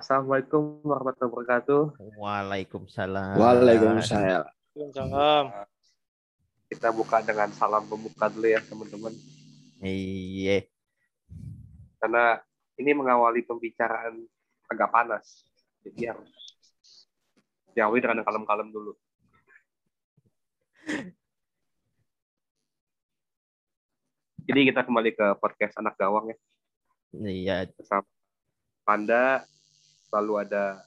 Assalamualaikum warahmatullahi wabarakatuh. Waalaikumsalam. Waalaikumsalam. Waalaikumsalam. Kita buka dengan salam pembuka dulu ya teman-teman. Iya. Karena ini mengawali pembicaraan agak panas. Jadi harus diawali dengan kalem-kalem dulu. Jadi kita kembali ke podcast anak gawang ya. Iya. Bersama Panda selalu ada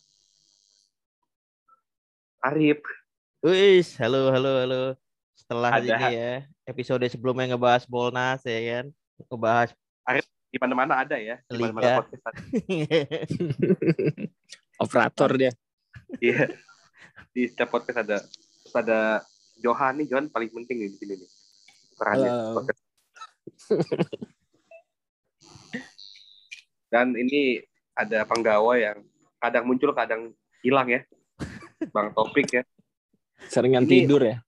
Arif. Wis, halo halo halo. Setelah Ada. ini ya, episode sebelumnya ngebahas Bolnas ya kan. Ngebahas Di mana-mana ada ya. Di mana-mana Liga. podcast ada. Operator dia. Iya. Di setiap podcast ada terus ada Johan nih, Johan paling penting nih di sini nih. Perannya. Dan ini ada penggawa yang kadang muncul, kadang hilang ya. Bang Topik ya. Seringan Ini- tidur ya.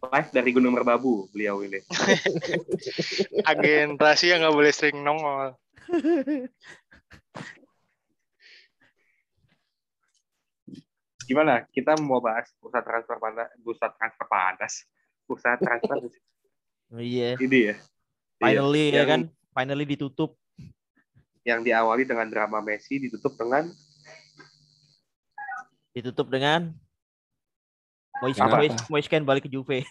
Live dari Gunung Merbabu beliau ini. Agen rahasia nggak boleh sering nongol. Gimana? Kita mau bahas pusat transfer panas, pusat transfer panas, pusat transfer Iya. ini ya. Finally Iya, ya kan. Finally ditutup. Yang diawali dengan drama Messi, ditutup dengan Ditutup dengan Moise Kean balik ke Juve.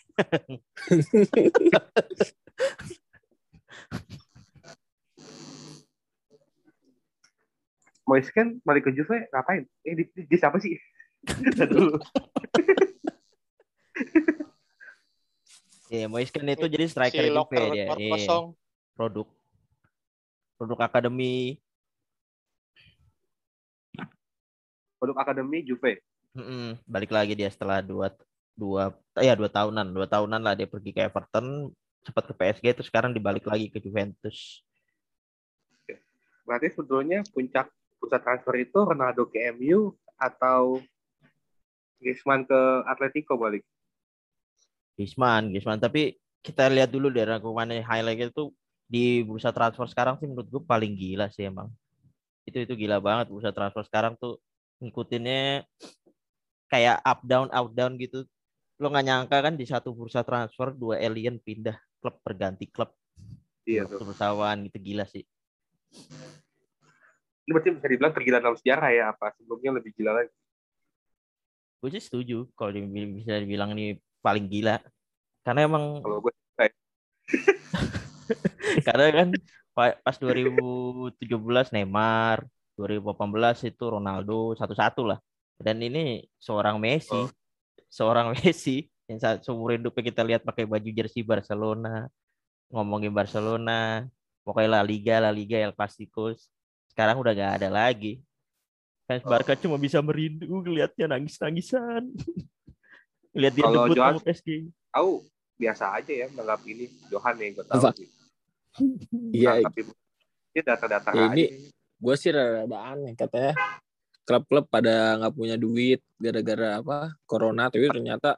Moise kan balik ke Juve ngapain? Eh di, di, di siapa sih? Dulu. Iya, Moise Kean itu jadi striker si Juve dia. kosong. Produk produk akademi Produk akademi Juve. Mm-mm, balik lagi dia setelah dua dua ya dua tahunan dua tahunan lah dia pergi ke Everton sempat ke PSG terus sekarang dibalik lagi ke Juventus. Berarti sebetulnya puncak pusat transfer itu Ronaldo ke MU atau Griezmann ke Atletico balik? Griezmann Griezmann. Tapi kita lihat dulu dari rangkumannya highlight itu di bursa transfer sekarang sih menurut gue paling gila sih emang. Itu itu gila banget bursa transfer sekarang tuh ngikutinnya kayak up down up down gitu lo nggak nyangka kan di satu bursa transfer dua alien pindah klub berganti klub Iya tuh. perusahaan gitu gila sih Ini berarti bisa dibilang tergila dalam sejarah ya apa sebelumnya lebih gila lagi. gue sih setuju kalau bisa dibilang ini paling gila karena emang Kalau gue karena kan pa- pas 2017 Neymar 2018 itu Ronaldo satu-satu lah dan ini seorang Messi Oh. seorang Messi yang saat seumur hidupnya kita lihat pakai baju jersey Barcelona ngomongin Barcelona pokoknya La Liga La Liga El Clasico sekarang udah gak ada lagi fans Oh. Barca cuma bisa merindu ngelihatnya nangis-nangisan lihat dia Kalau debut Johan- sama PSG tahu biasa aja ya menganggap ini Johan yang gue tahu. Iya, Tapi ini data-data Ya, ini- aja. Gue sih rada aneh katanya. Klub-klub pada nggak punya duit gara-gara apa corona tapi ternyata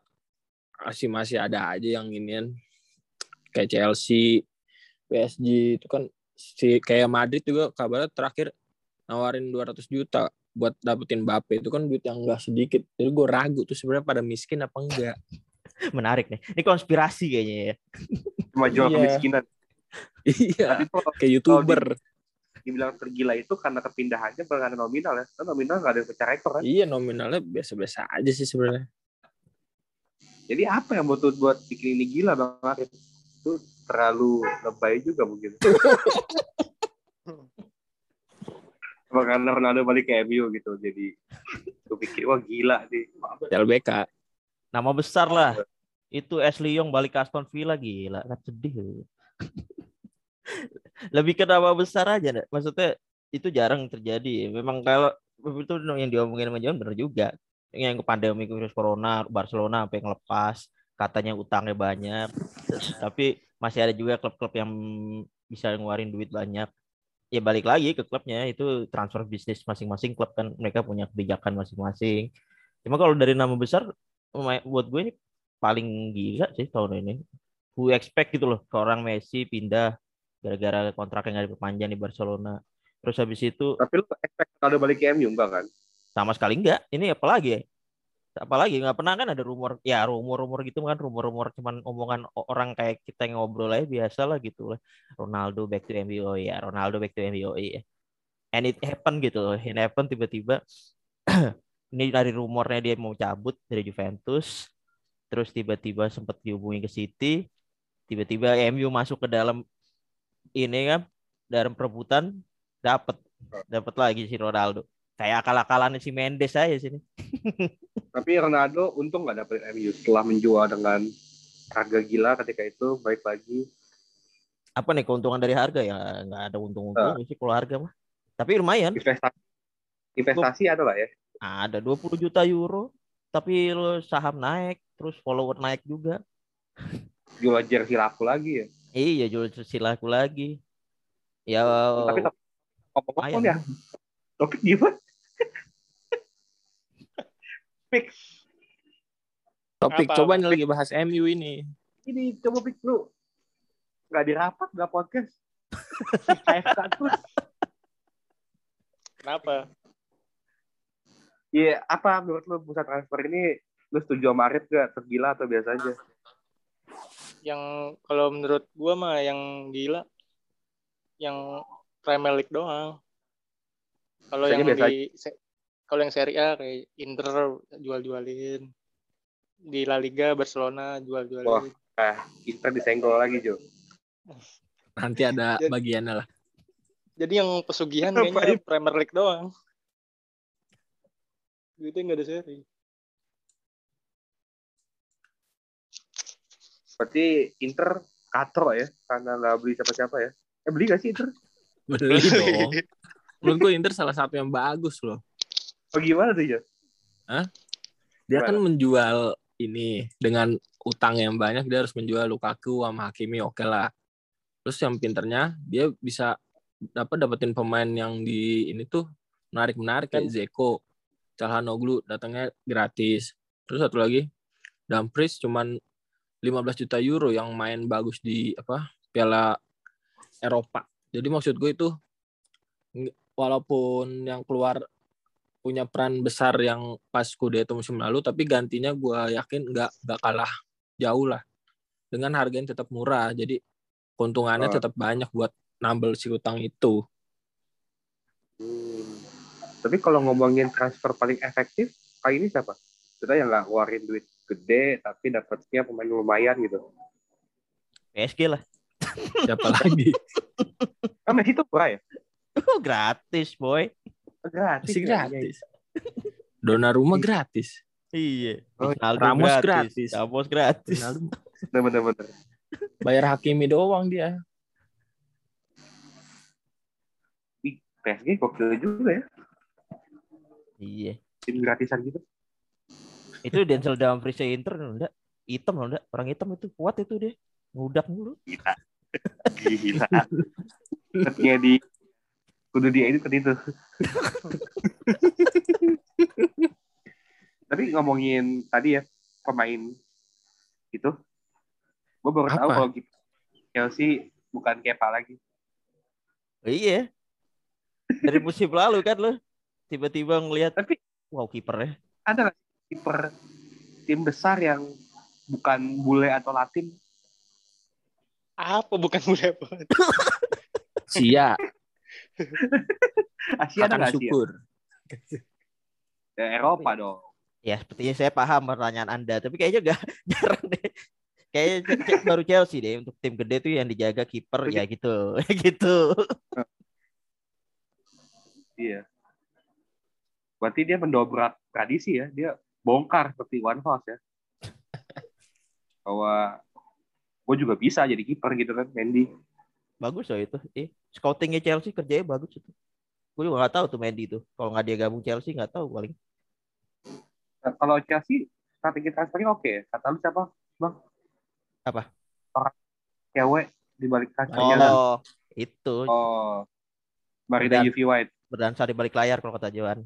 masih masih ada aja yang inian. Kayak Chelsea, PSG itu kan si kayak Madrid juga kabarnya terakhir nawarin 200 juta buat dapetin Mbappe. Itu kan duit yang enggak sedikit. Jadi gue ragu tuh sebenarnya pada miskin apa enggak. Menarik nih. Ini konspirasi kayaknya ya. Cuma jual Iya. kemiskinan. iya. Tapi kalau kayak youtuber dibilang tergila itu karena kepindahannya bukan karena nominal ya. Kan nominal nggak ada yang pecah rekor kan. iya nominalnya biasa-biasa aja sih sebenarnya Jadi apa yang butuh buat bikin ini gila Bang Arif? Itu terlalu lebay juga mungkin. Apa karena Ronaldo balik ke MU gitu. Jadi gue pikir wah gila nih. LBK nama besar lah itu Ashley Young balik ke Aston Villa gila kan sedih lebih ke nama besar aja Nek. maksudnya itu jarang terjadi. Memang kalau itu yang diomongin sama John bener juga. Yang ke pandemi virus corona Barcelona sampai ngelepas katanya utangnya banyak. Tapi masih ada juga klub-klub yang bisa ngeluarin duit banyak. Ya balik lagi ke klubnya itu transfer bisnis masing-masing klub kan. Mereka punya kebijakan masing-masing. Cuma kalau dari nama besar buat gue ini paling gila sih tahun ini. Who expect gitu loh seorang Messi pindah gara-gara kontraknya nggak diperpanjang di Barcelona. Terus habis itu Tapi lu expect Ronaldo balik ke MU enggak kan? sama sekali enggak. Ini apalagi ya? Apalagi nggak pernah kan ada rumor, ya rumor-rumor gitu kan, rumor-rumor cuman omongan orang kayak kita yang ngobrol aja biasa lah gitu lah. Ronaldo back to MU, oh ya Ronaldo back to MU, oh iya. And it happen gitu loh, it happen tiba-tiba. ini dari rumornya dia mau cabut dari Juventus, terus tiba-tiba sempat dihubungi ke City, tiba-tiba MU masuk ke dalam ini kan, dalam perebutan, dapat dapat lagi si Ronaldo. Kayak akal-akalannya si Mendes aja sini. Tapi Ronaldo untung nggak dapet MU setelah menjual dengan harga gila ketika itu baik lagi. apa nih keuntungan dari harga ya nggak ada untung-untung sih kalau harga mah tapi lumayan Investasi investasi ada lah ya. ada 20 juta euro tapi lo saham naik terus follower naik juga Jual jersey laku lagi ya. Iya jual silaku lagi ya Tapi ngomong-ngomong ya. Topik gimana? Fix. Topik Apa? coba nih lagi bahas MU ini. Ini coba fix lu. Nggak dirapat, nggak podcast. AFK terus. Kenapa? Iya, apa menurut lu pusat transfer ini lu setuju sama Arif gak? Tergila atau biasa aja? Yang kalau menurut gua mah yang gila yang Premier League doang. Kalau yang biasa di se- kalau yang Serie A kayak Inter jual-jualin. Di La Liga Barcelona Wah. jual-jualin. Eh, Inter disenggol lagi, Jo. Nanti ada Jadi- bagiannya lah. Jadi yang pesugihan kayaknya? Premier League doang. Duitnya nggak ada seri. Berarti Inter katro ya, karena nggak beli siapa-siapa ya. Eh, beli gak sih Inter? Beli dong. Menurut gue Inter salah satu yang bagus loh. Oh, gimana tuh, Jo? Dia kan Gimana? menjual ini dengan utang yang banyak dia harus menjual Lukaku sama Hakimi oke lah. Terus yang pinternya dia bisa dapat dapetin pemain yang di ini tuh menarik menarik kayak Zeko, Calhanoglu datangnya gratis. Terus satu lagi Dumfries cuman 15 juta euro yang main bagus di apa Piala Eropa. Jadi maksud gue itu walaupun yang keluar punya peran besar yang pas Scudetto musim lalu, tapi gantinya gue yakin nggak nggak kalah jauh lah. Dengan harga yang tetap murah, jadi keuntungannya Oh. tetap banyak buat nambel si utang itu. Hmm. Tapi kalau ngomongin transfer paling efektif, kali ini siapa? Kita yang nggak keluarin duit gede, tapi dapatnya pemain lumayan gitu. PSG lah Siapa lagi? Kan Messi tuh murah ya? Oh, gratis boy Gratis. Masih ya? gratis. Donnarumma gratis. iya Oh, Ronaldo Ramos gratis. Ramos gratis Bener-bener. bayar Hakimi doang dia. PSG gokil juga ya. iya Tim gratisan gitu. Itu Denzel Dumfries Inter enggak hitam loh enggak orang hitam itu kuat itu dia. Ngudak mulu. Gila. Gila. Di kudu dia itu. Tadi itu. Tapi ngomongin tadi ya pemain itu, gue baru tahu kalau gitu Chelsea bukan Kepa lagi. iya. Dari musim lalu kan lo tiba-tiba ngelihat Tapi wow kipernya. Ada kiper tim besar yang bukan bule atau Latin? Apa bukan boleh apa? Sia, Asia ada? Ya? syukur. Ya, Eropa dong. ya sepertinya saya paham pertanyaan anda tapi kayaknya gak jarang deh kayaknya baru Chelsea deh untuk tim gede tuh yang dijaga kiper ya gitu gitu Iya. Berarti dia mendobrak tradisi ya. Dia bongkar seperti One House ya. Bahwa gue juga bisa jadi kiper gitu kan, Mendy. bagus loh itu eh scoutingnya Chelsea kerjanya bagus itu gue juga nggak tahu tuh Mendy itu kalau nggak dia gabung Chelsea nggak tahu paling Nah, kalau Chelsea strategi transfernya oke ya. Kata lu siapa, Bang? Apa? Orang cewek di balik kacanya. oh itu Oh. Marina UV White. berdansa di balik layar kalau kata Johan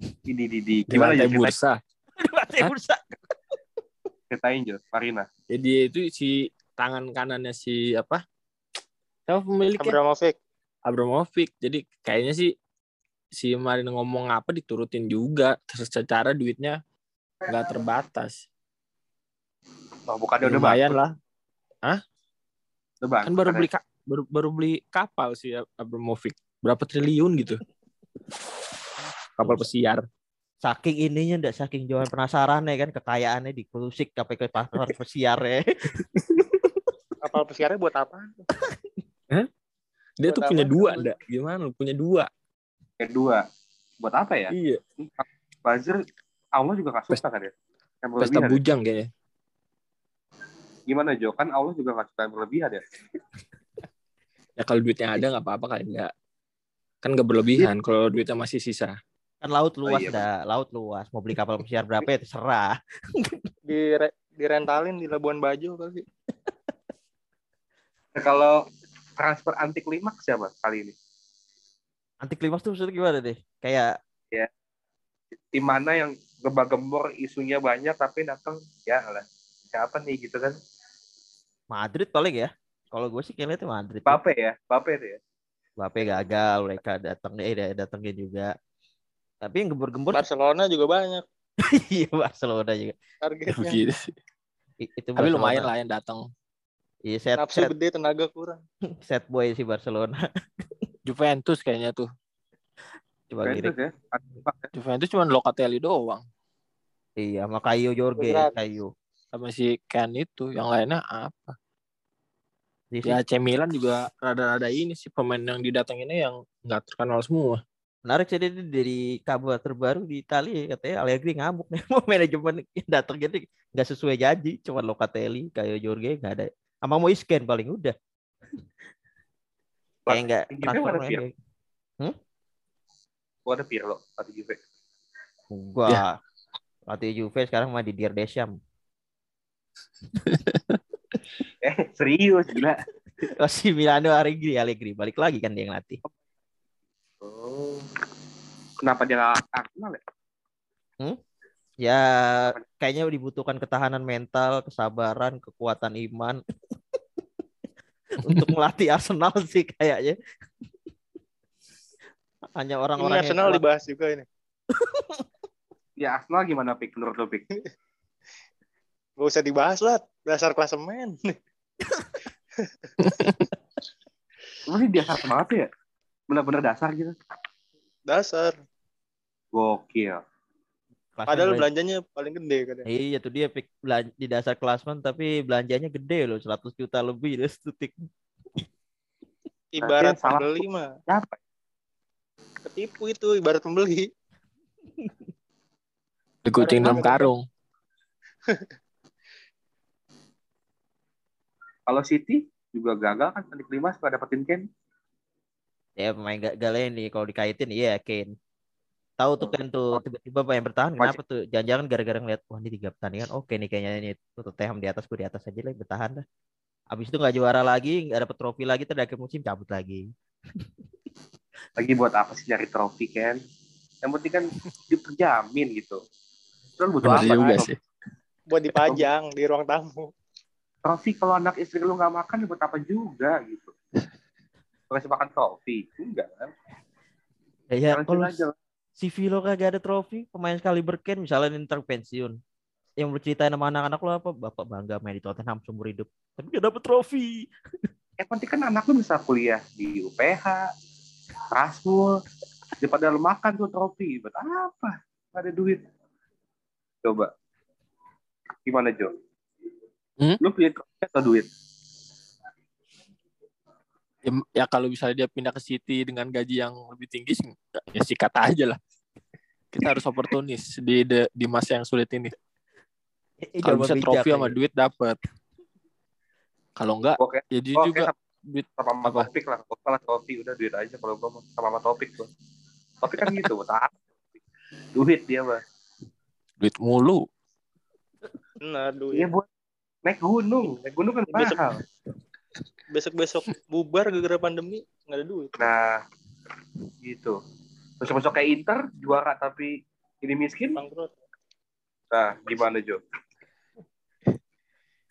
Ini di, di. Di Gimana ya? bursa. Hah? bursa Ceritain Jo, Marina. Jadi itu si tangan kanannya si apa? Siapa pemiliknya? Abramovich. Abramovich. Jadi kayaknya sih si Marino ngomong apa diturutin juga. Terus secara duitnya nggak terbatas. Oh, bukannya udah Lumayan bangkrut, lah. Udah bangkrut Kan baru katanya. beli ka- baru baru beli kapal si Abramovich. Berapa triliun gitu. Kapal pesiar. Saking ininya ndak saking jualan penasaran ya kan kekayaannya dikusik sampai ke pasar pesiar ya. Kapal pesiarnya buat apa? Dia Buat tuh apa punya dua, ndak? Gimana lu punya dua? Kedua, buat apa ya? Iya. Buzzer, Allah juga gak suka kan ya? Yang Pesta berlebihan. ya? bujang kayaknya. Gimana Jo? Kan Allah juga gak suka yang berlebihan ya? Ya kalau duitnya ada nggak apa-apa kan enggak. Kan nggak berlebihan kalau duitnya masih sisa. Kan laut luas iya, dah, laut luas. Mau beli kapal pesiar berapa ya terserah. Di direntalin di Labuan Bajo kali. Nah, kalau transfer anti klimaks siapa kali ini? Anti klimaks tuh maksudnya gimana deh? Kayak Tim mana yang gembar-gembor isunya banyak tapi datang ya lah siapa nih gitu kan? Madrid paling ya. Kalau gue sih kayaknya itu Madrid. Bape ya, Bape itu ya. Bape gagal, mereka datang eh datangnya juga. Tapi yang gembor-gembor Barcelona juga banyak iya Barcelona juga. targetnya. Begitu sih. I- Itu Tapi lumayan lah yang datang. Iya set, Nafsu set, gede tenaga kurang. set boy si Barcelona. Juventus kayaknya tuh. Coba Juventus lirik. ya. Juventus cuma Locatelli doang. Iya, sama Kayo Jorge, Berat. Kayo. Sama si Ken itu. Yang lainnya apa? Di Ya AC Milan juga rada-rada ini sih pemain yang didatanginnya yang nggak terkenal semua. Menarik sih dia dari kabar terbaru di Italia katanya Allegri ngamuk nih mau manajemen datang jadi nggak sesuai janji cuma Locatelli kayak Jorge nggak ada. Sama mau scan paling udah. Kayak nggak Juve transfer mana Pirlo? Gua ada Pirlo atau Juve. gua latih Juve sekarang mah di Dier Deschamps. Eh serius gila. oh, si Milano Allegri Allegri. Balik lagi kan dia yang latih Oh. Kenapa dia Arsenal ya? ya kayaknya dibutuhkan ketahanan mental kesabaran kekuatan iman untuk melatih Arsenal sih kayaknya hanya orang-orang yang Arsenal kuat. dibahas juga ini. Ya Arsenal gimana Pik menurut lo Pik? Gak usah dibahas lah. Dasar klasemen. Emang ini dasar banget ya? Bener-bener dasar gitu. Dasar. Gokil. Klasmen Padahal belan- belanjanya paling gede kan. Iya tuh dia di dasar klasmen tapi belanjanya gede loh 100 juta lebih dia stutik. Ibarat salah pembeli mah. Siapa? Ketipu itu ibarat pembeli. Di kucing dalam karung. Kalau City juga gagal kan di kelima suka dapetin Ken. Ya pemain gagalnya nih kalau dikaitin iya Kane. Tahu tuh kan tuh tiba-tiba apa yang bertahan Masih- kenapa tuh? Jangan-jangan gara-gara ngeliat wah ini tiga pertandingan oke nih kayaknya ini Tottenham di atas gue di atas aja lah bertahan dah. Abis itu nggak juara lagi, nggak dapet trofi lagi, terus akhir musim cabut lagi. Lagi buat apa sih nyari trofi Ken? Yang penting kan hidup terjamin gitu. Terus butuh apa? juga trofi? sih. Buat dipajang di ruang tamu. Trofi kalau anak istri lu nggak makan buat apa juga gitu. Kasih makan trofi. Enggak kan? Ya, ya kalau aja. si Vilo kagak ada trofi, pemain sekali berken misalnya Inter pensiun. Yang berceritain sama anak-anak lo apa? Bapak bangga main di Tottenham seumur hidup. Tapi gak dapet trofi. Yang penting kan anak lu bisa kuliah di UPH, Rasmul, daripada lu makan tuh trofi. Buat apa? Gak ada duit. Coba. Gimana Jo? Hmm? Lu punya trofi atau duit? Ya, ya kalau misalnya dia pindah ke City dengan gaji yang lebih tinggi sih, ya sikat aja lah. Kita harus oportunis di de- di masa yang sulit ini. Eh, Kalau bisa trofi sama lagi. duit dapat. Kalau enggak, Oke. jadi Oke, juga sama, duit sama sama Apa? topik lah. Gak lah trofi, udah duit aja kalau gua mau sama sama topik gua. Topik kan gitu, buat apa? Duit dia mah. duit mulu. Benar Iya duit. buat naik gunung. Naik gunung kan mahal. Besok-besok bubar gara-gara pandemi nggak ada duit. Nah, gitu. Masuk-masuk kayak Inter, juara tapi ini miskin. Bangkrut. Nah, gimana Jo?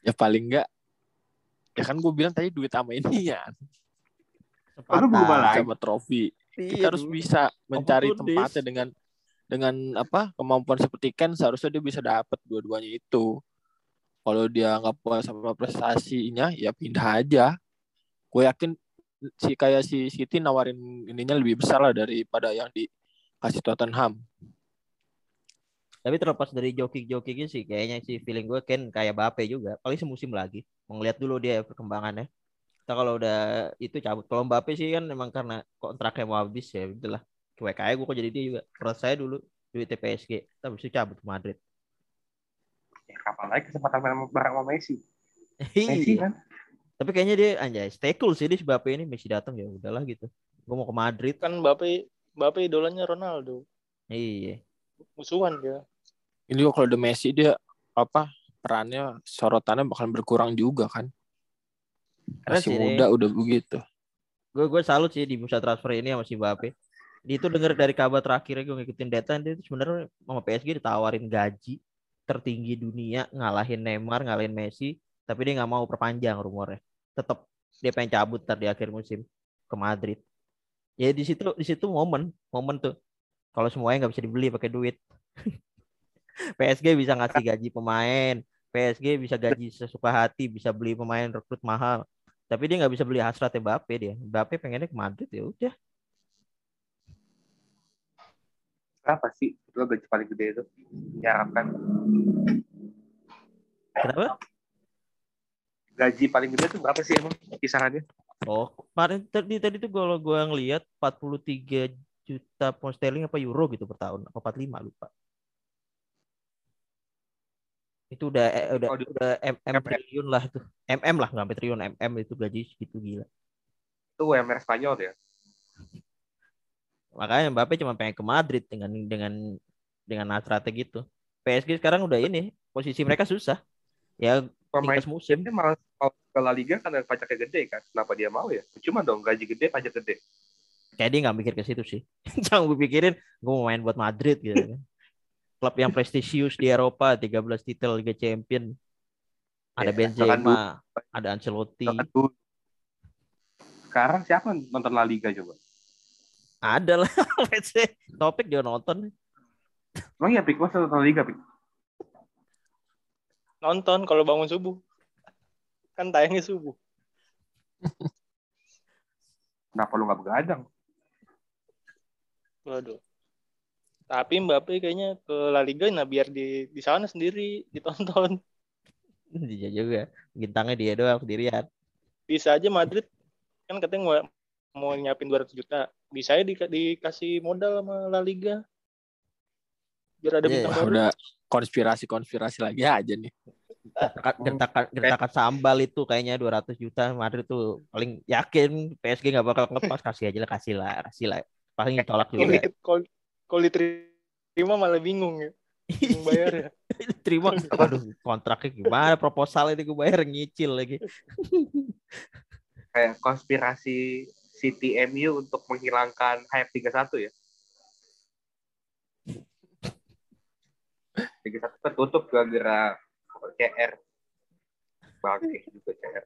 Ya paling enggak ya kan gue bilang tadi duit sama ini ya. Lagi. sama trofi. Iya, Kita harus dulu. bisa mencari tempatnya dengan dengan apa kemampuan seperti Ken seharusnya dia bisa dapat dua-duanya itu. Kalau dia nggak puas sama prestasinya, ya pindah aja. Gue yakin si kayak si City nawarin ininya lebih besar lah daripada yang dikasih Tottenham. Tapi terlepas dari joki-jokinya sih, kayaknya sih feeling gue Ken kayak Bape juga. Paling semusim lagi. Mau ngeliat dulu dia perkembangannya. Kita kalau udah itu cabut. Kalau Mbappe sih kan memang karena kontraknya mau habis ya. Itulah. Cuek aja gue kok jadi dia juga. Menurut saya dulu duit PSG. Tapi itu cabut ke Madrid. Ya, kapan lagi kesempatan main bareng sama Messi? Messi Iya. kan? Tapi kayaknya dia anjay stay cool sih dia si Mbappe ini Messi datang ya udahlah gitu. Gue mau ke Madrid. Kan Bape Bape idolanya Ronaldo. Iya. Musuhan dia. Ini juga kalau ada Messi dia apa perannya sorotannya bakal berkurang juga kan. Keren Masih sih muda udah begitu. Gue gue salut sih di bursa transfer ini sama si Mbappe. Dia itu denger dari kabar terakhirnya gue ngikutin data dia itu sebenarnya sama PSG ditawarin gaji tertinggi dunia ngalahin Neymar, ngalahin Messi, tapi dia nggak mau perpanjang rumornya. Tetap dia pengen cabut ntar di akhir musim ke Madrid. Ya di situ di situ momen momen tuh kalau semuanya nggak bisa dibeli pakai duit. PSG bisa ngasih gaji pemain, PSG bisa gaji sesuka hati, bisa beli pemain rekrut mahal. Tapi dia nggak bisa beli hasratnya Mbappe dia. Mbappe pengennya ke Madrid ya udah. Berapa sih lo gaji paling gede itu? Diharapkan. Kenapa? Gaji paling gede itu berapa sih emang kisarannya? Oh, kemarin tadi tadi tuh kalau gua ngelihat 43 juta pound sterling apa euro gitu per tahun, apa 45 lupa. Itu udah eh, udah Oh, udah M, M MM. triliun lah itu. MM lah nggak sampai triliun, MM itu gaji segitu gila. Itu UMR Spanyol ya? Makanya Mbappe cuma pengen ke Madrid dengan dengan dengan strategi gitu. PSG sekarang udah ini, posisi mereka susah. Ya Pemain musim. Dia malah mau ke La Liga karena pajaknya gede kan. Kenapa dia mau ya? Cuma dong gaji gede, pajak gede. kayak dia nggak mikir ke situ sih. Jangan gue pikirin gue mau main buat Madrid gitu kan. Klub yang prestisius di Eropa, 13 titel Liga Champion. Ada Ya, Benzema, ada Ancelotti. Sekarang siapa nonton La Liga coba? Ada lah. Let's say, topik dia nonton. Emang ya Pik, masa nonton Liga Pik? Nonton kalau bangun subuh. Kan tayangnya subuh. Kenapa lu nggak begadang? Waduh. Tapi Mbappe kayaknya ke La Liga nah biar di di sana sendiri ditonton. Dia juga. Bintangnya dia doang sendirian. Bisa aja Madrid kan katanya mau, mau nyiapin 200 juta. Bisa aja di, dikasih modal sama La Liga. Biar ada Iya, bintang Wah, baru. udah konspirasi-konspirasi lagi aja nih. Gertakan, gertakan, sambal itu kayaknya 200 juta Madrid tuh paling yakin PSG nggak bakal ngelepas kasih aja lah kasih lah kasih lah paling ditolak juga Kalau kalau diterima malah bingung ya. Bingung bayar ya. terima aduh kontraknya gimana proposal ini gue bayar nyicil lagi Kayak konspirasi City MU untuk menghilangkan hype 31 ya. 31 tertutup gara-gara CR. Bangke juga CR.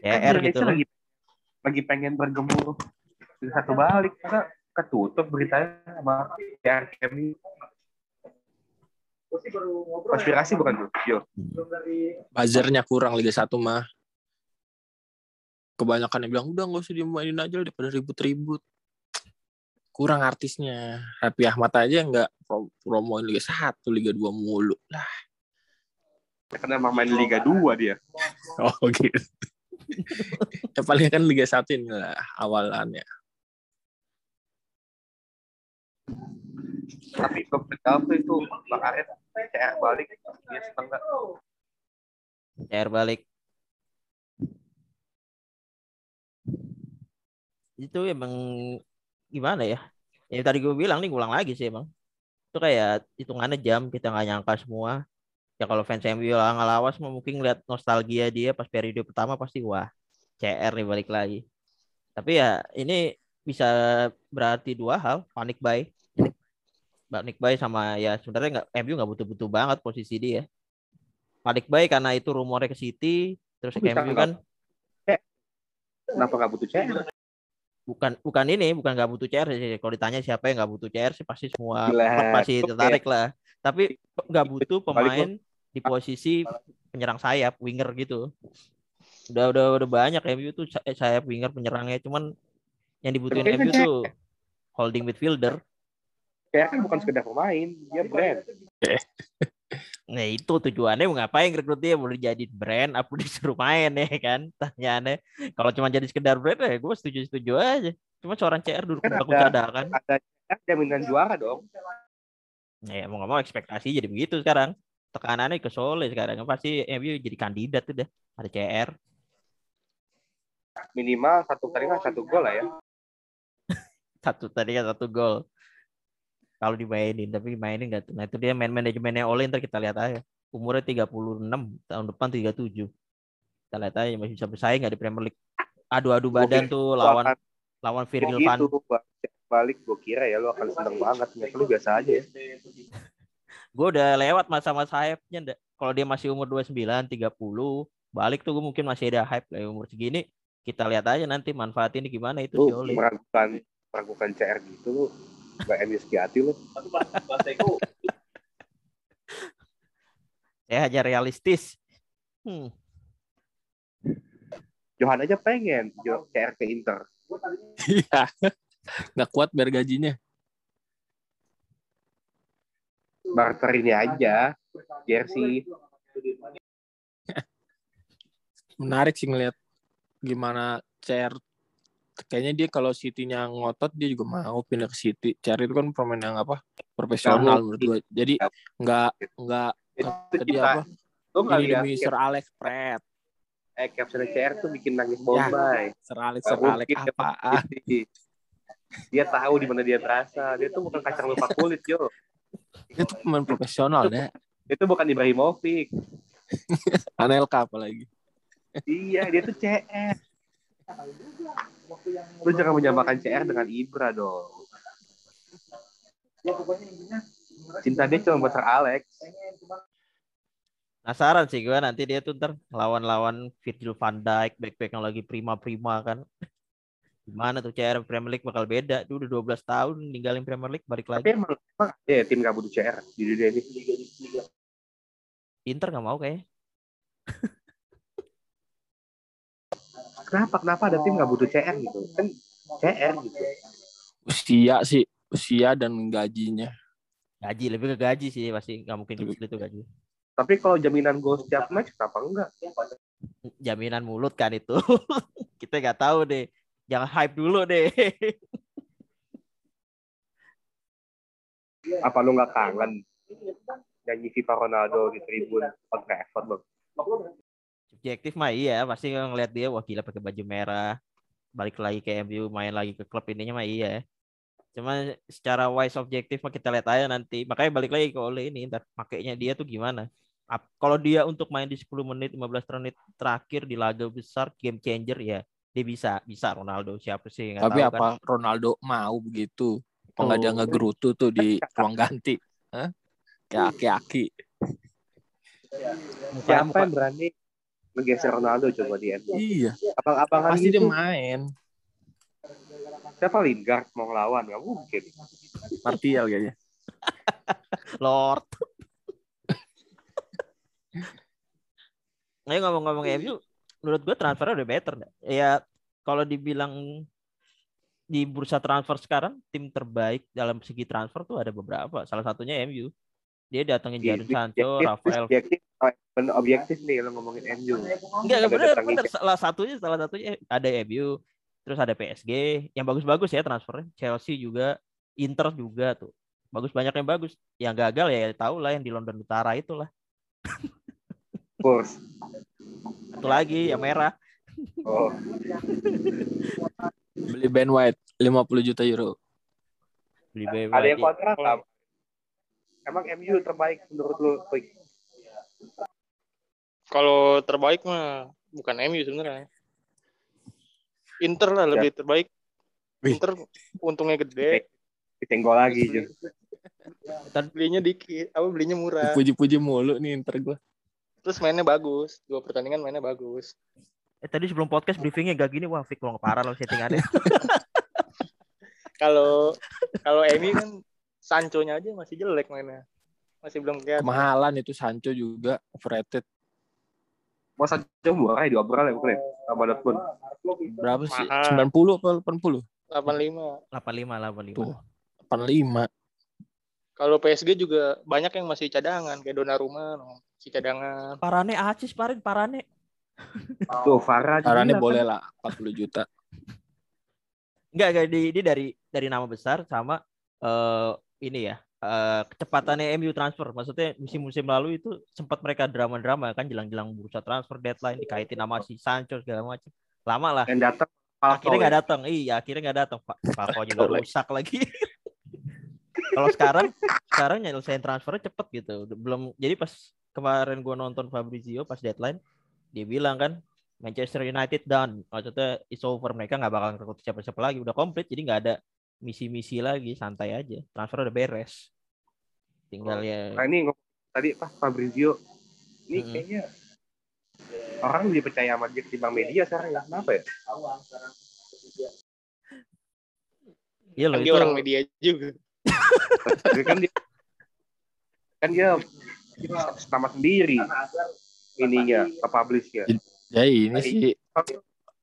CR Indonesia gitu lagi lagi pengen bergemuruh satu balik karena ketutup beritanya sama CR MU. Konspirasi bukan tuh, Yo. Buzzernya kurang Liga 1 mah. Kebanyakan yang bilang udah nggak usah dimainin aja daripada ribut-ribut. Kurang artisnya. Raffi Ahmad aja nggak pro- promoin Liga 1, Liga 2 mulu. Lah, Karena emang main Liga 2 dia. oh gitu. ya paling kan Liga 1 ini lah awalannya. Tapi tuh itu Bang Aret CR balik dia setengah. CR balik itu emang gimana ya? Yang tadi gue bilang nih ngulang lagi sih emang. Itu kayak hitungannya jam kita nggak nyangka semua. Ya kalau fans MU lah ngelawas mungkin lihat nostalgia dia pas periode pertama pasti wah CR nih balik lagi. Tapi ya ini bisa berarti dua hal panik buy. Panik buy sama ya sebenarnya nggak MU nggak butuh-butuh banget posisi dia. Panik buy karena itu rumornya ke City terus ke MU kan Kenapa nggak butuh CR? Bukan bukan ini bukan nggak butuh CR sih. Kalau ditanya siapa yang nggak butuh CR sih pasti semua Gila, pasti tertarik lah. Tapi nggak butuh pemain di posisi penyerang sayap winger gitu. Udah udah udah banyak MU tuh say- sayap winger penyerangnya. Cuman yang dibutuhin Tapi kan MU tuh holding midfielder. CR kan bukan sekedar pemain, dia brand. Nah itu tujuannya mau ngapain rekrut dia? Mau jadi brand apa disuruh main ya kan? Tanyaannya kalau cuma jadi sekedar brand ya gue setuju setuju aja. Cuma seorang CR duduk Kan bangku ada- cadangan Ada jaminan juara dong. ya mau nggak mau ekspektasi jadi begitu sekarang. Tekanannya ke Sole sekarang. Pasti MU jadi kandidat udah ada CR Minimal satu kali satu gol lah ya. satu tadi kan satu gol kalau dimainin tapi mainin nggak tuh. Nah itu dia main manajemennya Ole ntar kita lihat aja. Umurnya 36 tahun depan 37 kita lihat aja masih bisa bersaing nggak di Premier League. Adu-adu badan tuh lawan lawan Virgil van gitu, balik gue kira ya lo akan seneng banget. Ternyata lu biasa aja ya. gue udah lewat masa-masa hype-nya kalau dia masih umur 29 30 balik tuh gue mungkin masih ada hype lah umur segini. Kita lihat aja nanti manfaatin gimana itu si Lu Ole. meragukan meragukan CR gitu. Gak MU hati lu. saya hanya realistis hmm. Johan aja pengen Jo- CR ke Inter. Iya. Nggak kuat bayar gajinya. Barter ini aja. Jersey. Menarik sih ngeliat gimana CR kayaknya dia kalau City-nya ngotot dia juga mau pindah ke City. CR itu kan pemain yang apa? Profesional menurut gue. Jadi nggak nggak tadi apa? lu lihat Sir Alex Pret. eh, caption CR tuh bikin nangis Bombay. Sir Alex, Sir Alex mungkin dia apaan? Dia tahu di mana dia terasa. Dia tuh bukan kacang lupa kulit, yo. Itu pemain profesional deh. Itu bukan Ibrahimovic. Anelka apalagi. Iya, dia tuh Lu jangan menyamakan CR dengan Ibra dong. Cinta dia cuma buat Sir Alex. Penasaran sih gue nanti dia tuh ntar lawan-lawan Virgil van Dijk, back-back yang lagi prima-prima kan. Gimana tuh CR Premier League bakal beda. Dia udah 12 tahun ninggalin Premier League balik Tapi lagi. emang, emang ada ya tim gak butuh CR di dunia ini. Inter nggak mau kayaknya. Kenapa? Kenapa ada tim gak butuh CR gitu? Kan CR gitu. Usia sih, usia dan gajinya. Gaji lebih ke gaji sih pasti nggak mungkin di itu gaji. Tapi kalau jaminan gol setiap match, kenapa enggak? Jaminan mulut kan itu. Kita nggak tahu deh. Jangan hype dulu deh. Apa lu nggak kangen nyanyi FIFA Ronaldo di tribun kontra Everton bang? Subjektif mah iya, pasti ngeliat dia wah gila pakai baju merah. Balik lagi ke MU, main lagi ke klub ininya mah iya. Cuma secara wise objektif mah kita lihat aja nanti. Makanya balik lagi ke Ole ini ntar makainya dia tuh gimana. Kalau dia untuk main di 10 menit, 15 menit terakhir di laga besar, game changer ya dia bisa, bisa Ronaldo siapa sih nggak Tapi tahu apa kan. Ronaldo mau begitu? Apa nggak dia ngegerutu tuh di ruang ganti? Hah? Kayak aki-aki. Muka, Siapa yang berani menggeser Ronaldo coba di MU? Iya, Abang-abangan pasti dia gitu. main. Siapa Lingard mau ngelawan? Gak mungkin. Martial kayaknya. Lord. Nah, ngomong-ngomong MU, menurut gue transfernya udah better. nggak? Ya kalau dibilang di bursa transfer sekarang tim terbaik dalam segi transfer tuh ada beberapa. Salah satunya MU. Dia datangin Jadon Sancho, Rafael. Objektif, bener objektif nih lo ngomongin MU. Enggak, datangin bener. Salah satunya, salah satunya ada MU, terus ada PSG, yang bagus-bagus ya transfernya. Chelsea juga, Inter juga tuh. Bagus banyak yang bagus. Yang gagal ya tahu lah yang di London Utara itulah. Spurs. Satu lagi yang merah. Oh, Beli Ben White 50 juta euro. Beli BB ada yang lagi. kontrak nggak? Emang MU terbaik menurut lo? Quick? Kalau terbaik mah bukan MU sebenarnya. Inter lah lebih terbaik. Wih. Inter untungnya gede, Disenggol lagi Jo. belinya dikit, apa belinya murah. Puji-puji mulu nih Inter gua. Terus mainnya bagus, dua pertandingan mainnya bagus. Eh tadi sebelum podcast briefingnya gak gini, wah Fik lo parah lo settingannya. Kalau kalau Emi kan Sancho-nya aja masih jelek mainnya. Masih belum kelihatan. Kemahalan itu Sancho juga overrated. Mau Sancho murah ya diobrol ya bukan ya? Sama Dortmund. Berapa sih? Mahal. 90 apa 80? 85. 85 85. Tuh. 85. Kalau PSG juga banyak yang masih cadangan kayak Donnarumma no. si cadangan. Parane Acis parin Parane. Tuh, Farah. kan. boleh lah 40 juta. Enggak, enggak di, di dari dari nama besar sama eh ini ya. eh kecepatannya MU transfer. Maksudnya musim-musim lalu itu sempat mereka drama-drama kan jelang-jelang bursa transfer deadline dikaitin nama si Sancho segala macam. Lama lah. Yang datang akhirnya nggak ya. datang iya akhirnya nggak datang Pak Falcao juga rusak lagi kalau sekarang sekarang nyelesain transfernya cepet gitu belum jadi pas kemarin gua nonton Fabrizio pas deadline dia bilang kan Manchester United done maksudnya it's over mereka nggak bakal rekrut siapa-siapa lagi udah komplit jadi nggak ada misi-misi lagi santai aja transfer udah beres tinggal ya Nah ini ngomong tadi pas Fabrizio. Ini Mm-mm. kayaknya orang lebih percaya sama dia ketimbang media sekarang ya. Kenapa ya? iya loh Kan itu dia orang media juga. Kan dia kan dia nama sendiri ininya ke publishnya Ya ini sih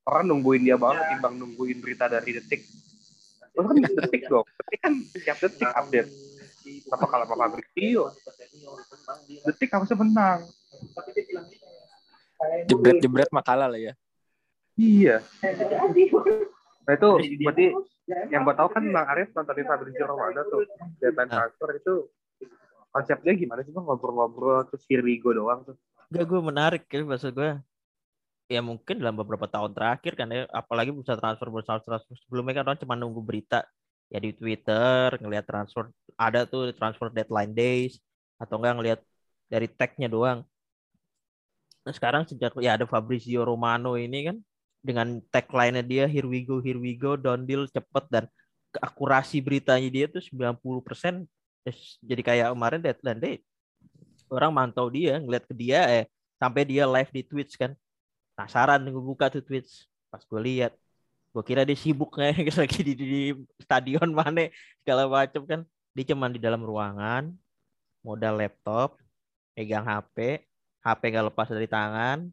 orang nungguin dia banget ketimbang nungguin berita dari detik Lu kan detik dong. Detik kan tiap detik update. Apa kalau sama Fabrizio detik harusnya menang. Jebret-jebret makalah lah ya. iya. Nah itu berarti yang gue tahu kan Bang Arif nontonin Fabrizio Romano tuh. Deadline Ah. transfer itu konsepnya gimana sih bang? Ngobrol-ngobrol terus here we go doang tuh. Gak gue menarik ya maksud gue ya mungkin dalam beberapa tahun terakhir kan ya apalagi bisa transfer bursa transfer sebelumnya kan orang cuma nunggu berita ya di Twitter ngelihat transfer ada tuh transfer deadline days atau enggak ngelihat dari tagnya doang. Nah, sekarang sejak ya ada Fabrizio Romano ini kan dengan tagline-nya dia here we go here we go down deal cepet dan akurasi beritanya dia tuh 90% Terus jadi kayak kemarin deadline day orang mantau dia ngeliat ke dia eh sampai dia live di Twitch kan penasaran gue buka tuh Twitch pas gue lihat gue kira dia sibuk kayak lagi di, di, di stadion mana segala macem kan. Dia cuman di dalam ruangan modal laptop pegang HP HP gak lepas dari tangan.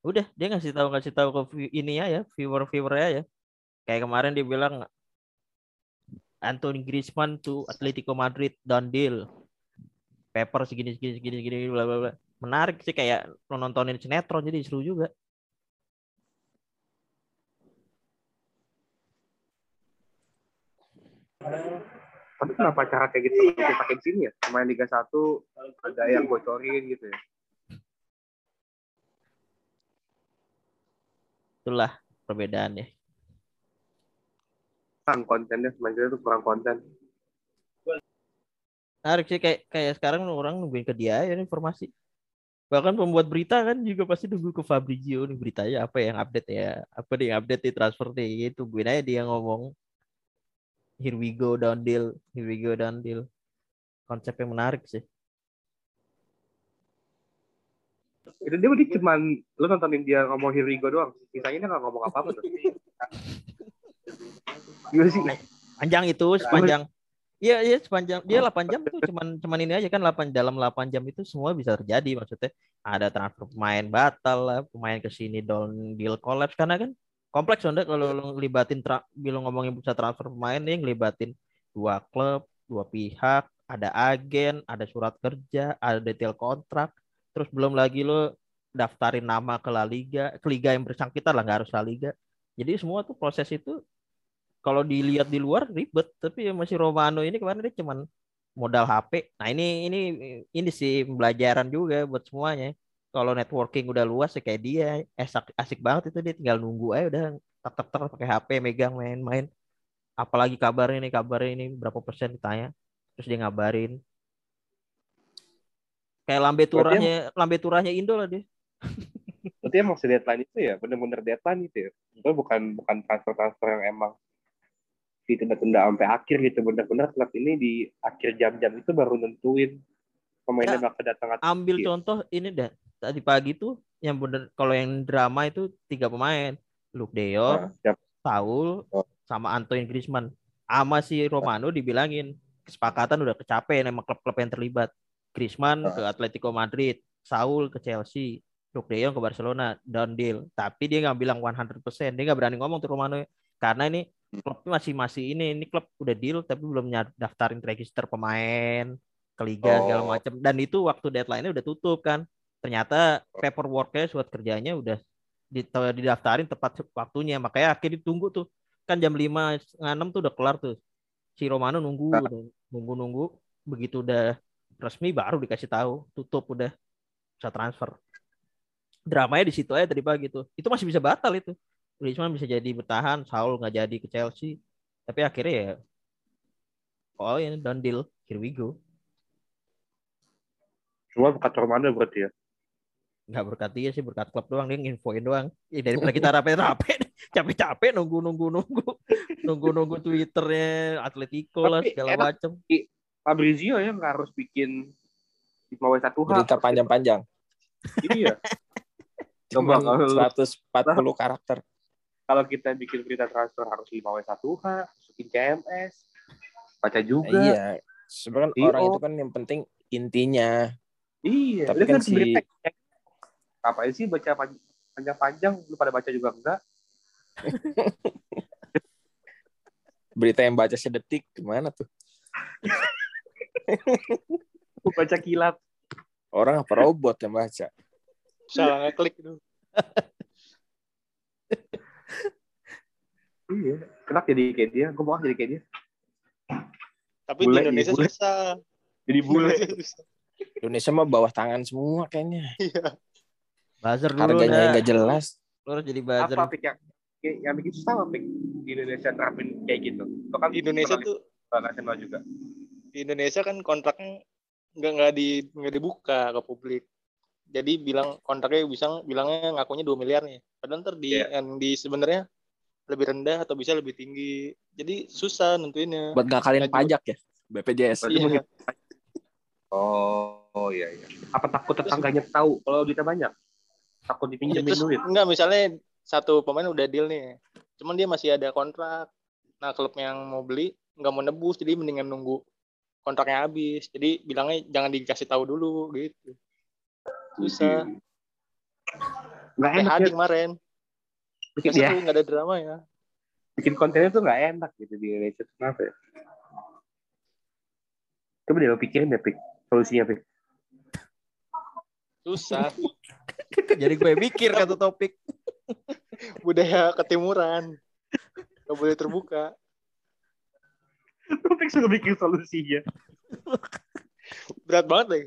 Udah dia ngasih tahu ngasih tahu ke ini ya viewer viewernya ya. Kayak kemarin dia bilang Anthony Griezmann to Atletico Madrid done deal. Paper segini segini segini segini bla bla bla. Menarik sih kayak nontonin sinetron jadi seru juga tapi kenapa cara kayak gitu kita pakai di sini ya pemain Liga 1 ada yang bocorin gitu ya? Itulah perbedaannya kurang kontennya sebenarnya itu kurang konten. Menarik sih kayak kayak sekarang orang nungguin ke dia ya informasi. Bahkan pembuat berita kan juga pasti nunggu ke Fabrizio nih beritanya apa yang update ya? Apa nih yang update di transfer nih? Itu gue aja dia ngomong here we go down deal. Here we go down deal. Konsep yang menarik sih. Itu dia dia cuman lu nontonin dia ngomong here we go doang. Sisanya dia nggak ngomong apa apa tuh gimana sih? Panjang itu sepanjang. Iya, iya sepanjang. Dia 8 jam tuh cuman cuman ini aja kan 8 dalam 8 jam itu semua bisa terjadi maksudnya. Ada transfer pemain batal lah, pemain ke sini down deal collapse karena kan kompleks Sonda kalau lu ngelibatin bila ngomongin bisa transfer pemain nih ngelibatin dua klub, dua pihak, ada agen, ada surat kerja, ada detail kontrak, terus belum lagi lo daftarin nama ke La Liga, ke liga yang bersangkutan lah nggak harus La Liga. Jadi semua tuh proses itu kalau dilihat di luar ribet. Tapi ya masih Romano ini kemarin dia cuman modal HP nah ini ini ini sih pembelajaran juga buat semuanya kalau networking udah luas ya kayak dia asik, asik banget itu dia tinggal nunggu aja udah tak tak tak pakai HP megang main-main. Apalagi kabarnya ini kabarnya ini berapa persen ditanya terus dia ngabarin. Kayak lambe turahnya lambe turahnya Indo lah dia. Berarti emang si deadline itu ya bener-bener deadline itu ya. Itu bukan bukan transfer transfer yang emang ditunda-tunda sampai akhir gitu. Bener-bener klub ini di akhir jam-jam itu baru nentuin pemainnya Ya, bakal datang ambil Iya. contoh ini dah tadi pagi tuh yang bener kalau yang drama itu tiga pemain Luke De Jong Nah. Saul Oh. sama Antoine Griezmann Sama si Romano dibilangin kesepakatan udah kecapean sama klub-klub yang terlibat. Griezmann Ah. ke Atletico Madrid, Saul ke Chelsea, Luke De Jong ke Barcelona, down deal. Tapi dia nggak bilang 100%, dia nggak berani ngomong tuh Romano karena ini klubnya masih masih ini ini klub udah deal tapi belum daftarin register pemain ke liga segala Oh. macam dan itu waktu deadline-nya udah tutup kan. Ternyata paperworknya surat kerjanya udah di- didaftarin tepat waktunya. Makanya akhirnya ditunggu tuh. Kan jam lima enam tuh udah kelar tuh. Si Romano nunggu nunggu nunggu begitu udah resmi baru dikasih tahu. Tutup udah bisa transfer. Dramanya di situ aja tadi pagi tuh. Itu masih bisa batal itu. Griezmann bisa jadi bertahan Saul nggak jadi ke Chelsea. Tapi akhirnya ya oh ini done deal. Here we go Cuma bukan Romano berarti ya. nggak berkat dia sih berkat klub doang dia nginfoin doang ya, daripada kita rapi-rapi capek-capek nunggu nunggu nunggu nunggu nunggu twitternya Atletico lah segala macam Fabrizio ya nggak harus bikin di bawah satu H. Berita panjang-panjang. Iya. Coba kalau 140 karakter. kalau kita bikin berita transfer harus 5 W 1 H, masukin CMS, baca juga. Iya. Sebenarnya Iya. orang itu kan yang penting intinya. Iya. Tapi Lu kan si- berita apa sih baca pan- panjang-panjang lu pada baca juga enggak? Berita yang baca sedetik gimana tuh? Lu baca kilat. Orang apa robot yang baca? Salah ngeklik itu. Iya. Kenapa jadi kayak dia? Gue mau jadi kayak dia. Tapi Bule, di Indonesia iya, bule. susah. Jadi bule. Indonesia susah. Indonesia mah bawah tangan semua kayaknya. Iya. buzzer dulu Harganya nggak jelas. lu harus jadi buzzer apa pik yang yang bikin susah apa pik di Indonesia terapin kayak gitu? Itu kan Indonesia tuh nasional juga. di Indonesia kan kontraknya nggak nggak di nggak dibuka ke publik. Jadi bilang kontraknya bisa bilangnya ngakunya 2 miliar nih. Padahal ntar di Iya. yang di sebenarnya lebih rendah atau bisa lebih tinggi. Jadi susah nentuinnya. Buat ngakalin pajak ya. BPJS. Iya. Oh, oh iya iya. Apa takut tetangganya tahu kalau duitnya banyak? Takut dipinjemin Terus duit. enggak misalnya satu pemain udah deal nih. Cuman dia masih ada kontrak. Nah, klub yang mau beli nggak mau nebus jadi mendingan nunggu kontraknya habis. Jadi bilangnya jangan dikasih tahu dulu gitu. Susah. Nggak Kayak enak ya. kemarin. Bikin, Nggak ya, nggak ada drama ya. bikin kontennya tuh nggak enak gitu di Indonesia. Kenapa ya? Coba deh lo pikirin deh, Pik. Solusinya, Pik. Susah. jadi gue mikir kata topik Budaya ketimuran. Gak boleh terbuka. Lo Pik sudah bikin solusinya. Berat banget deh.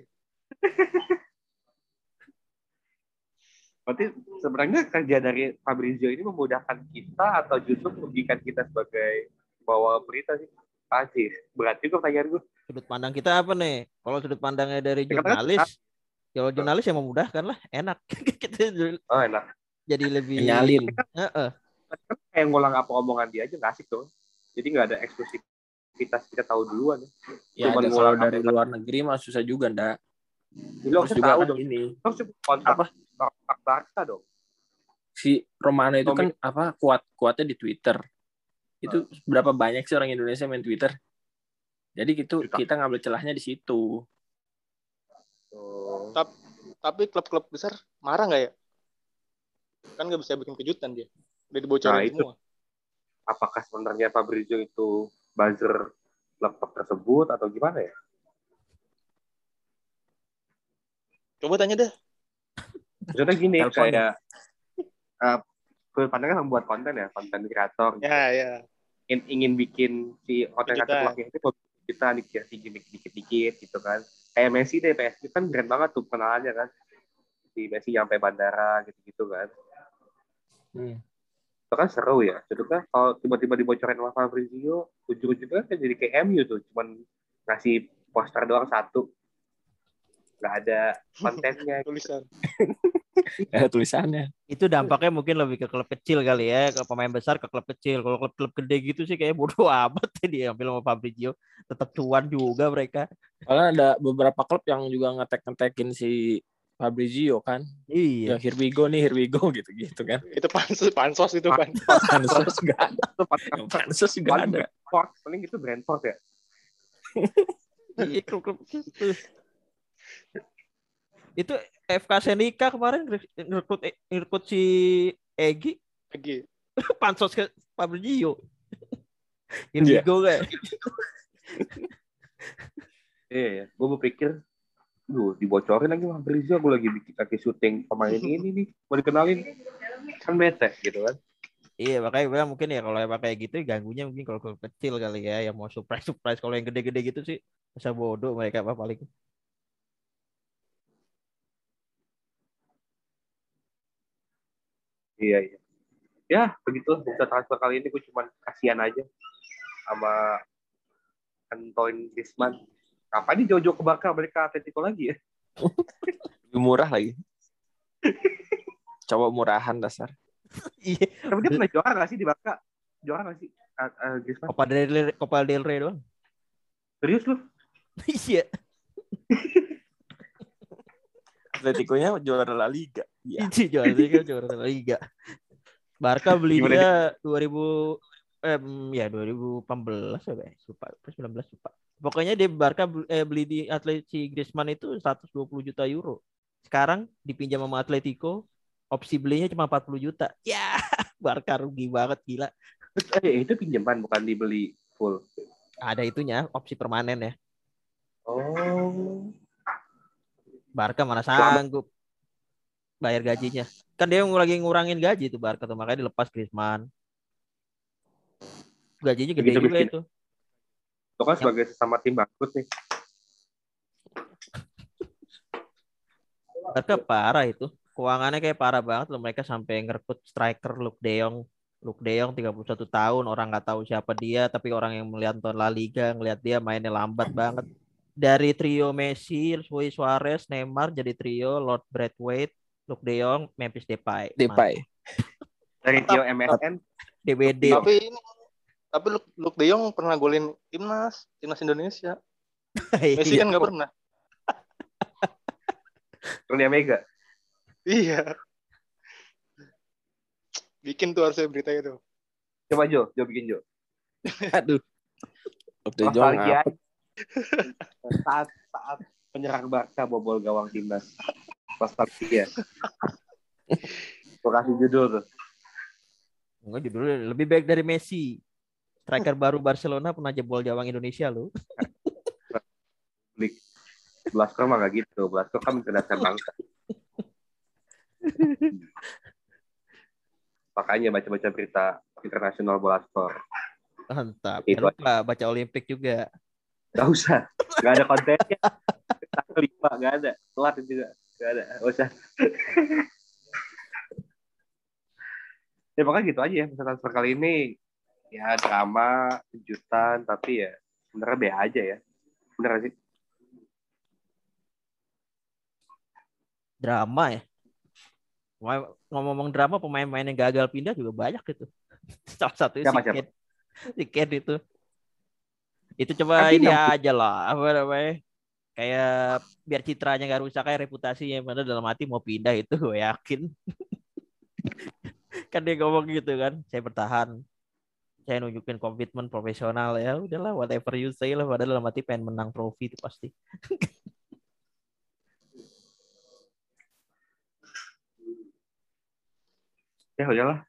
Berarti sebenarnya kerja dari Fabrizio ini memudahkan kita atau justru merugikan kita sebagai bawa berita sih? Pasti. Berat juga pertanyaan gue. Sudut pandang kita apa nih kalau sudut pandangnya dari Ya, jurnalis kalau jurnalis yang memudahkan lah enak kita Oh enak. jadi lebih Nyalin. Heeh. Kan kayak ngulang apa omongan dia aja nggak asik tuh. Jadi nggak ada eksklusivitas kita tahu duluan. Ya Cuman ngulang dari apa- luar negeri mah susah juga ndak. Lo harus juga tahu kan dong. ini Lo harus kontrak Apa? kontrak Barca dong. si Romano itu Tommy. kan apa kuat kuatnya di Twitter. Itu berapa banyak sih orang Indonesia main Twitter? Jadi gitu Juta. kita ngambil celahnya di situ. Tuh. Tapi klub-klub besar marah nggak ya? Kan nggak bisa bikin kejutan dia. Udah dibocorin Nah, itu. semua. Apakah sebenarnya Fabrizio itu buzzer klub tersebut atau gimana ya? Coba tanya deh. Maksudnya gini Telepon. kayak uh, pandangnya membuat konten ya, konten kreator. Ya, ya. ingin, ingin bikin si konten kreator itu kita dikasih gimmick dikit-dikit gitu kan. Kayak Messi deh, PSG kan keren banget tuh kenalannya kan. Si Messi nyampe bandara gitu-gitu kan. Hmm. Itu kan seru ya. Itu kan kalau tiba-tiba dibocorin sama Fabrizio, ujung-ujungnya kan jadi kayak MU tuh. Cuman ngasih poster doang satu. Nggak ada kontennya. Tulisan. Ada tulisannya. itu dampaknya mungkin lebih ke klub kecil kali ya ke pemain besar ke klub kecil kalau klub-klub gede gitu sih kayak bodoh amat ya diambil sama Fabrizio tetap cuan juga mereka Soalnya ada beberapa klub yang juga ngetek-ngetekin si Fabrizio kan. Iya. Ya here we go nih, here we go gitu-gitu kan. Itu pansos, pansos itu kan. Pansos gak ada. Pansos gak paling ada. Paling itu Brentford ya. Iya, klub-klub gitu. Itu FK Senika kemarin ngere- ngerekrut ngerekrut si Egi Lagi. pansos ke Fabrizio. Iya. Indigo kayak. Iya ya. Gue berpikir, duh dibocorin lagi sama Fabrizio. Gue lagi bikin lagi syuting pemain ini nih. Mau dikenalin. Kan bete gitu kan. Iya makanya bilang mungkin ya kalau emang kayak gitu ganggunya mungkin kalau kecil kali ya yang mau surprise surprise kalau yang gede-gede gitu sih masa bodoh mereka apa paling Iya iya. Ya begitu bisa transfer kali ini gue cuma kasihan aja sama Antoine Griezmann. Kapan nih Jojo ke Barca balik ke Atletico lagi ya? Lebih murah lagi. Coba murahan dasar. iya Tapi dia pernah juara gak sih di Barca? Juara gak sih? Uh, uh, Griezmann? Copa del Rey Copa del Rey doang Serius lu? iya Atletico-nya juara La Liga. Iya. Juara Liga juara La Liga Barca beli Gimana dia 2000 eh ya 2018 ya lupa 19 lupa pokoknya dia Barca beli- eh, beli di Atletico Griezmann itu 120 juta euro sekarang dipinjam sama Atletico opsi belinya cuma 40 juta ya Barca rugi banget gila Eh, itu pinjaman bukan dibeli full. ada itunya opsi permanen ya Oh. Barca mana sanggup bayar gajinya kan dia lagi ngurangin gaji tuh Barca tuh makanya dilepas Griezmann gajinya gede Begitu juga itu Itu kan sebagai sesama tim bangkrut nih. Barca parah itu. Keuangannya kayak parah banget loh. Mereka sampai ngerekrut striker Luke De Jong. Luke De Jong 31 tahun. Orang nggak tahu siapa dia. Tapi orang yang melihat La Liga. Ngelihat dia mainnya lambat banget. Dari trio Messi, Luis Suarez, Neymar jadi trio Lord Braithwaite, Luke De Jong, Memphis Depay. Depay. Dari Tio MSN. DBD. Tapi ini tapi Luke, Luke De Jong pernah golin timnas, timnas Indonesia. Messi Iya. kan nggak pernah. Kurnia Mega. Iya. Bikin tuh harusnya berita itu. Coba Jo, Jo bikin Jo. Aduh. Luke De Jong apa? saat saat penyerang Barca bobol gawang timnas. Nostalgia. Gue kasih judul tuh. Enggak judulnya lebih baik dari Messi. Striker baru Barcelona pernah jebol gawang Indonesia loh. Blasker mah gak gitu. Blasker kan mencerdaskan bangsa. Makanya baca-baca berita internasional Blasker. Mantap. Itu Jangan lupa baca Olimpik juga. Gak usah. Gak ada kontennya. Tanggal lima gak ada. Telat juga. Gak ada. Gak usah. ya pokoknya gitu aja ya. Pesan transfer kali ini. Ya drama, kejutan. Tapi ya sebenarnya be aja ya. Bener sih? drama ya. Ngomong-ngomong drama, pemain-pemain yang gagal pindah juga banyak gitu. Salah satu si Siapa, siapa? Ken. Si Ken itu. Itu coba Tapi ini aja lah. Apa namanya? Kayak biar citranya gak rusak kayak reputasinya. Padahal dalam hati mau pindah itu gue yakin. kan dia ngomong gitu kan. Saya bertahan. Saya nunjukin komitmen profesional ya. Udahlah whatever you say lah. Padahal dalam hati pengen menang trofi itu pasti. Ya udahlah.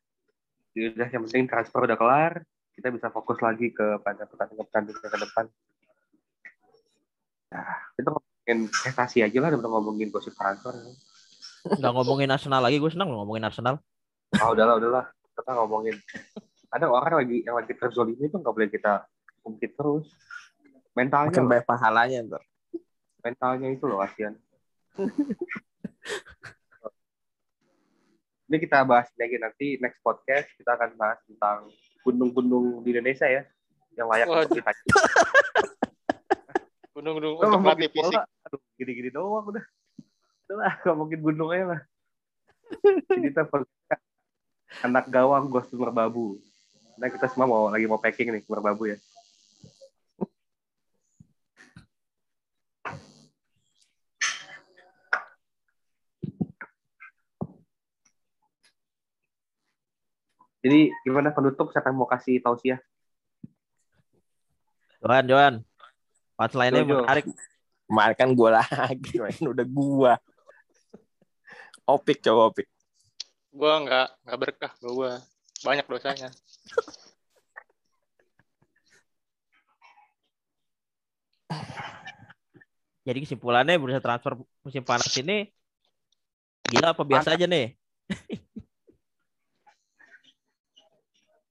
Ya Udah yang penting transfer udah kelar. Kita bisa fokus lagi ke pada pertandingan-pertandingan ke depan. Nah, kita ngomongin prestasi aja lah daripada ngomongin gosip transfer. Nggak ngomongin Arsenal lagi. Gue senang loh ngomongin Arsenal. Ah udahlah udahlah. Kita ngomongin. Ada orang lagi yang lagi terzolimi itu nggak boleh kita ungkit terus. Mentalnya, Makin banyak pahalanya ntar. mentalnya itu loh kasihan. Ini kita bahas lagi nanti next podcast kita akan bahas tentang gunung-gunung di Indonesia ya yang layak Waduh. untuk. Gunung-gunung Lo untuk ngomongin latih fisik. aduh gini-gini doang udah. Udah ngomongin gunung aja lah. Jadi kita anak gawang to merbabu. Nah kita semua mau lagi mau packing nih merbabu ya. Jadi gimana penutup siapa yang mau kasih tausiah? Johan, Johan. Pas lainnya Jojo. menarik. Kemarin kan gue lagi, main udah gua. Opik coba opik. Gue nggak nggak berkah gue. Banyak dosanya. Jadi kesimpulannya bursa transfer musim panas ini gila apa biasa aja nih?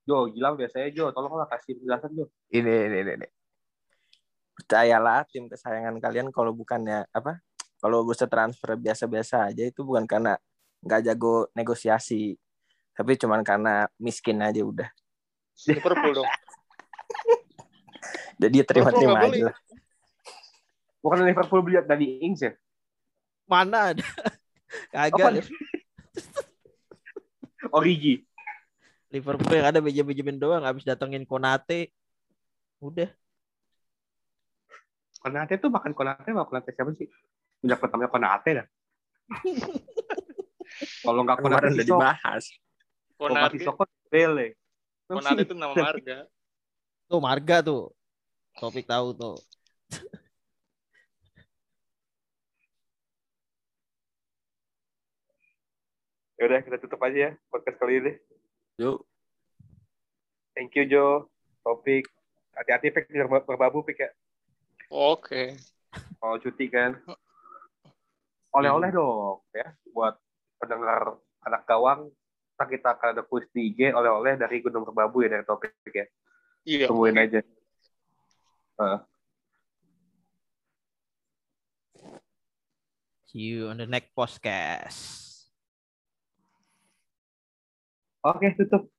Jo, Gilang biasanya Jo, tolonglah kasih penjelasan Jo. Ini ini ini. ini. Percayalah tim kesayangan kalian kalau bukannya apa? Kalau bursa transfer biasa-biasa aja itu bukan karena nggak jago negosiasi, tapi cuman karena miskin aja udah. Liverpool dong. Jadi terima-terima aja lah. Bukan Liverpool beli Dani Ings ya? Mana ada? Kagak. Origi. Liverpool yang ada beja-bejamin doang habis datengin Konate. Udah. Konate tuh makan Konate sama Konate siapa sih? Sejak pertamanya Konate dah. Kalau nggak Konate Kemarin udah dibahas. Konate, Sissoko Bele. Konate itu nama marga. Tuh Marga tuh. Topik tahu tuh. Yaudah kita tutup aja ya podcast kali ini. Yuk. Thank you Jo. Topik. Hati-hati Pik berbabu Pik ya. Oke. Kalau cuti kan. Oleh-oleh dong ya buat pendengar anak gawang. Ntar kita akan ada kuis di IG oleh-oleh dari Gunung Merbabu ya dari topik ya. Iya. Tungguin aja. See you on the next podcast. Oke, tutup.